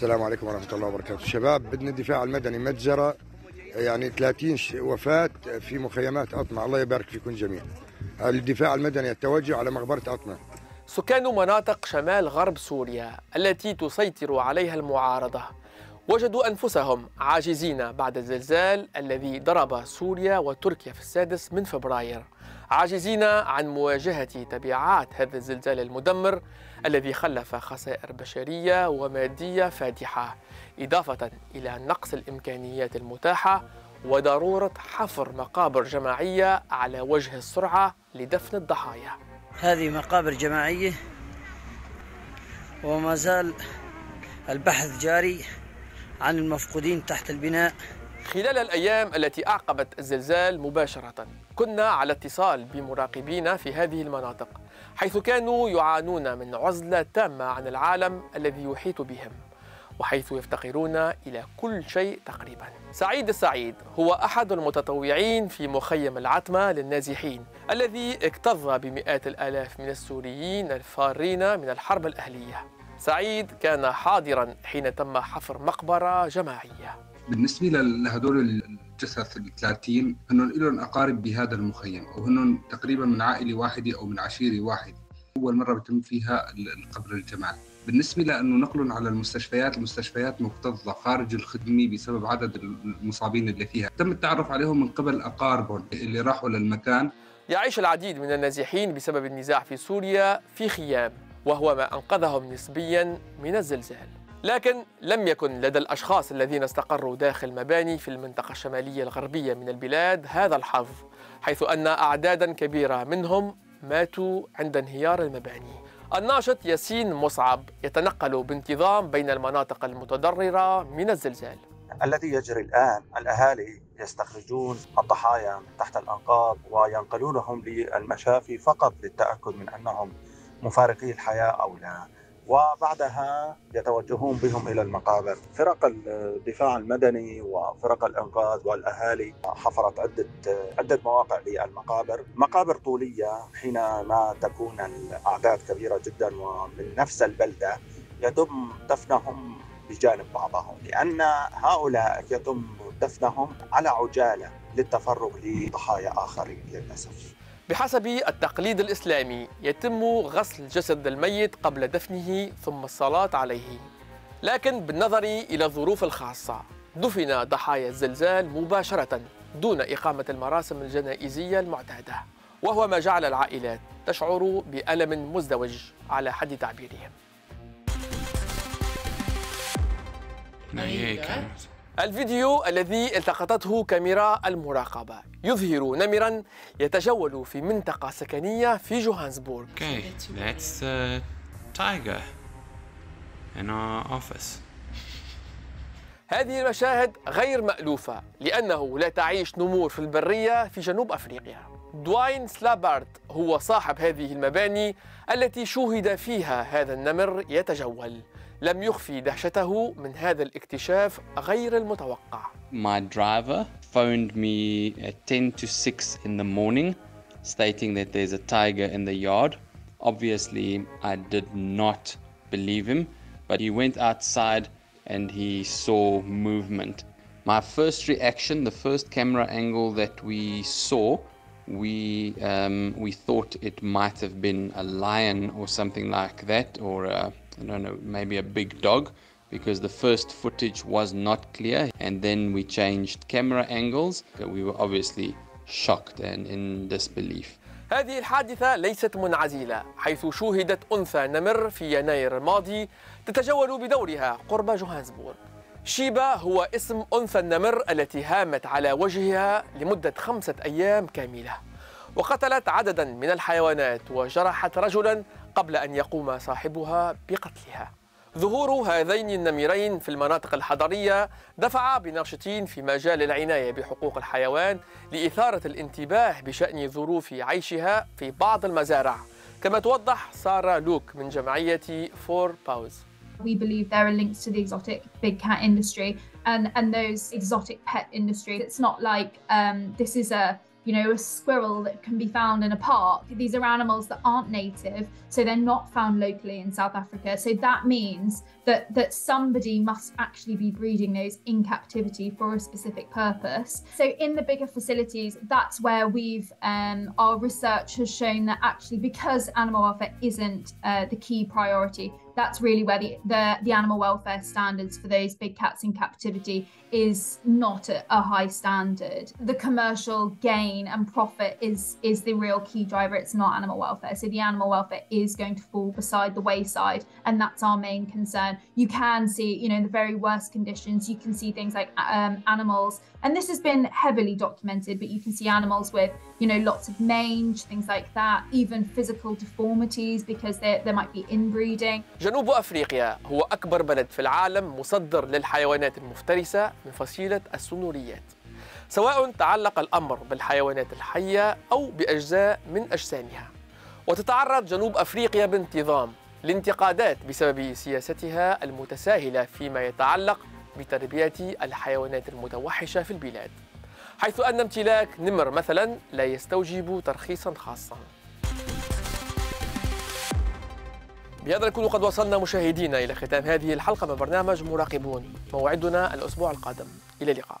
السلام عليكم ورحمة الله وبركاته. شباب بدنا الدفاع المدني. متجرة يعني 30 ش- وفاة في مخيمات أطمع الله يبارك فيكم جميعا. الدفاع المدني التوجه على مقبرة أطمع سكان مناطق شمال غرب سوريا التي تسيطر عليها المعارضة وجدوا أنفسهم عاجزين بعد الزلزال الذي ضرب سوريا وتركيا في السادس من فبراير. عاجزين عن مواجهة تبعات هذا الزلزال المدمر الذي خلف خسائر بشرية ومادية فادحة إضافة إلى نقص الإمكانيات المتاحة وضرورة حفر مقابر جماعية على وجه السرعة لدفن الضحايا. هذه مقابر جماعية وما زال البحث جاري عن المفقودين تحت البناء. خلال الأيام التي أعقبت الزلزال مباشرة كنا على اتصال بمراقبين في هذه المناطق حيث كانوا يعانون من عزلة تامة عن العالم الذي يحيط بهم وحيث يفتقرون إلى كل شيء تقريبا. سعيد السعيد هو أحد المتطوعين في مخيم العتمة للنازحين الذي اكتظ بمئات الآلاف من السوريين الفارين من الحرب الأهلية. سعيد كان حاضرا حين تم حفر مقبرة جماعية. بالنسبة لل- لهدول الجثث ال 30 هن لهم أقارب بهذا المخيم وهن تقريبا من عائلة واحدة أو من عشيرة واحدة. أول مرة بتم فيها ال- القبر الجماعي بالنسبة لأنه نقلهم على المستشفيات المستشفيات مكتظة خارج الخدمة بسبب عدد المصابين اللي فيها. تم التعرف عليهم من قبل أقاربهم اللي راحوا للمكان. يعيش العديد من النازحين بسبب النزاع في سوريا في خيام وهو ما أنقذهم نسبيا من الزلزال. لكن لم يكن لدى الأشخاص الذين استقروا داخل مباني في المنطقة الشمالية الغربية من البلاد هذا الحظ حيث أن أعدادا كبيرة منهم ماتوا عند انهيار المباني. الناشط ياسين مصعب يتنقل بانتظام بين المناطق المتضررة من الزلزال. الذي يجري الآن الأهالي يستخرجون الضحايا من تحت الأنقاض وينقلونهم للمشافي فقط للتأكد من أنهم مفارقي الحياة أو لا. وبعدها يتوجهون بهم إلى المقابر. فرق الدفاع المدني وفرق الإنقاذ والأهالي حفرت عدة عدة مواقع للمقابر. مقابر طولية حينما تكون الأعداد كبيرة جدا ومن نفس البلدة يتم دفنهم بجانب بعضهم لأن هؤلاء يتم دفنهم على عجالة للتفرغ لضحايا آخرين للأسف. بحسب التقليد الإسلامي يتم غسل جسد الميت قبل دفنه ثم الصلاة عليه. لكن بالنظر إلى الظروف الخاصة دفن ضحايا الزلزال مباشرة دون إقامة المراسم الجنائزية المعتادة. وهو ما جعل العائلات تشعر بألم مزدوج على حد تعبيرهم. الفيديو الذي التقطته كاميرا المراقبة. يظهر نمرا يتجول في منطقة سكنية في جوهانسبورغ. Okay, that's the tiger in our office. هذه المشاهد غير مألوفة لأنه لا تعيش نمور في البرية في جنوب أفريقيا. دواين سلابارت هو صاحب هذه المباني التي شوهد فيها هذا النمر يتجول لم يخفي دهشته من هذا الاكتشاف غير المتوقع My driver phoned me at 10 to 6 in the morning stating that there's a tiger in the yard. Obviously, I did not believe him, but he went outside and he saw movement. My first reaction, the first camera angle that we saw, we um, we thought it might have been a lion or something like that, or a, I don't know, maybe a big dog, because the first footage was not clear. And then we changed camera angles. We were obviously shocked and in disbelief. هذه الحادثة ليست منعزلة حيث شوهدت أنثى نمر في يناير الماضي تتجول بدورها قرب جوهانسبورغ شيبا هو اسم أنثى النمر التي هامت على وجهها لمدة خمسة أيام كاملة. وقتلت عددا من الحيوانات وجرحت رجلا قبل أن يقوم صاحبها بقتلها. ظهور هذين النمرين في المناطق الحضرية دفع بناشطين في مجال العناية بحقوق الحيوان لإثارة الانتباه بشأن ظروف عيشها في بعض المزارع. كما توضح سارة لوك من جمعية فور باوز. We believe there are links to the exotic big cat industry and and those exotic pet industry it's not like um, this is a you know, a squirrel that can be found in a park. These are animals that aren't native, so they're not found locally in South Africa. So that means that that somebody must actually be breeding those in captivity for a specific purpose. So in the bigger facilities, that's where we've um, our research has shown that actually because animal welfare isn't uh, the key priority, that's really where the, the, the animal welfare standards for those big cats in captivity is not a, a, high standard. The commercial gain and profit is is the real key driver. It's not animal welfare. So the animal welfare is going to fall beside the wayside, and that's our main concern. You can see, you know, the very worst conditions, you can see things like um, animals, and this has been heavily documented. But you can see animals with, you know, lots of mange, things like that, even physical deformities because there there might be inbreeding. جنوب أفريقيا هو أكبر بلد في العالم مصدر للحيوانات المفترسة من فصيلة السنوريات. سواء تعلق الأمر بالحيوانات الحية أو بأجزاء من أجسامها. وتتعرض جنوب أفريقيا بانتظام لانتقادات بسبب سياستها المتساهلة فيما يتعلق بتربية الحيوانات المتوحشة في البلاد. حيث أن امتلاك نمر مثلا لا يستوجب ترخيصا خاصا. بهذا نكون قد وصلنا مشاهدينا إلى ختام هذه الحلقة من برنامج مراقبون موعدنا الأسبوع القادم. إلى اللقاء.